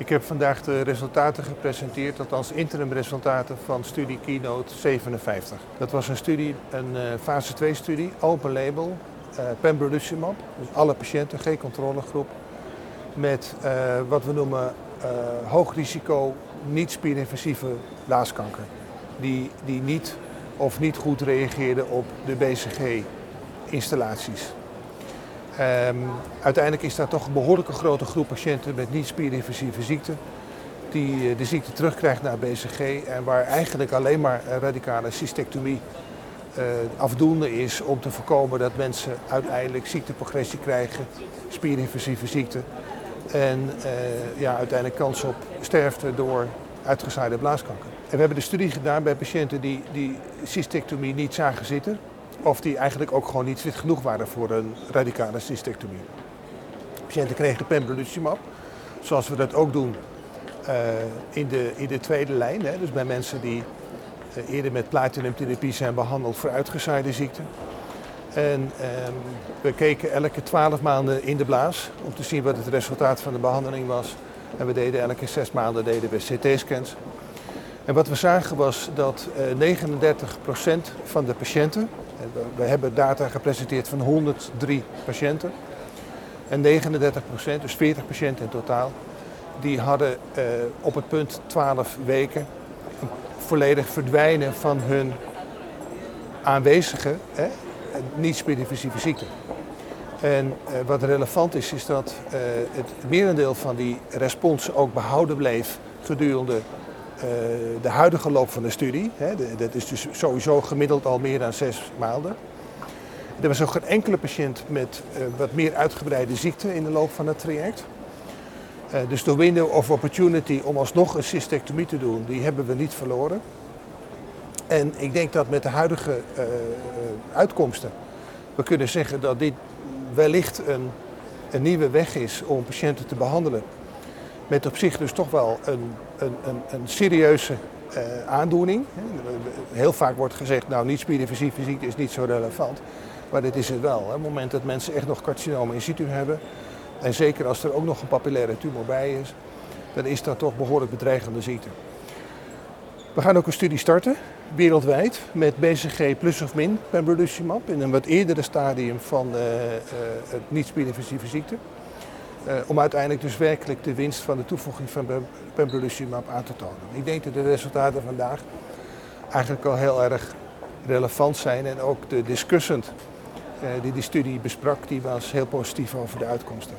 Ik heb vandaag de resultaten gepresenteerd, althans interimresultaten van studie Keynote 57. Dat was een studie, een uh, fase 2 studie, open label, uh, pembrolizumab, dus alle patiënten, geen controlegroep, met uh, wat we noemen hoog risico niet-spierinvasieve blaaskanker, die, die niet of niet goed reageerden op de BCG-installaties. Um, uiteindelijk is daar toch een behoorlijke grote groep patiënten met niet-spierinvasieve ziekte die de ziekte terugkrijgt naar BCG en waar eigenlijk alleen maar radicale cystectomie uh, afdoende is om te voorkomen dat mensen uiteindelijk ziekteprogressie krijgen, spierinvasieve ziekte en uh, ja, uiteindelijk kans op sterfte door uitgezaaide blaaskanker. En we hebben de studie gedaan bij patiënten die, die cystectomie niet zagen zitten of die eigenlijk ook gewoon niet fit genoeg waren voor een radicale cystectomie. Patiënten kregen pembrolizumab, zoals we dat ook doen uh, in, de, in de tweede lijn. Hè, dus bij mensen die uh, eerder met platinumtherapie zijn behandeld voor uitgezaaide ziekte. En um, we keken elke 12 maanden in de blaas om te zien wat het resultaat van de behandeling was. En we deden elke zes maanden deden we CT-scans. En wat we zagen was dat uh, 39% van de patiënten we hebben data gepresenteerd van 103 patiënten. En 39 procent, dus 40 patiënten in totaal, die hadden uh, op het punt 12 weken volledig verdwijnen van hun aanwezige niet-specifieke ziekte. En uh, wat relevant is, is dat het merendeel van die respons ook behouden bleef gedurende de huidige loop van de studie. Hè, dat is dus sowieso gemiddeld al meer dan zes maanden. Er was ook geen enkele patiënt met uh, wat meer uitgebreide ziekte in de loop van het traject. Uh, dus de window of opportunity om alsnog een cystectomie te doen, die hebben we niet verloren. En ik denk dat met de huidige uitkomsten we kunnen zeggen dat dit wellicht een, een nieuwe weg is om patiënten te behandelen met op zich dus toch wel een, een, een, een serieuze uh, aandoening. Heel vaak wordt gezegd, nou niet spierinvasieve ziekte is niet zo relevant. Maar dit is het wel. Hè. Op het moment dat mensen echt nog carcinomen in situ hebben, en zeker als er ook nog een papillaire tumor bij is, dan is dat toch behoorlijk bedreigende ziekte. We gaan ook een studie starten, wereldwijd, met BCG plus of min pembrolizumab in een wat eerdere stadium van uh, uh, het niet-spierinvasieve ziekte. Uh, om uiteindelijk dus werkelijk de winst van de toevoeging van pembrolizumab aan te tonen. Ik denk dat de resultaten vandaag eigenlijk al heel erg relevant zijn en ook de discussant uh, die die studie besprak, die was heel positief over de uitkomsten.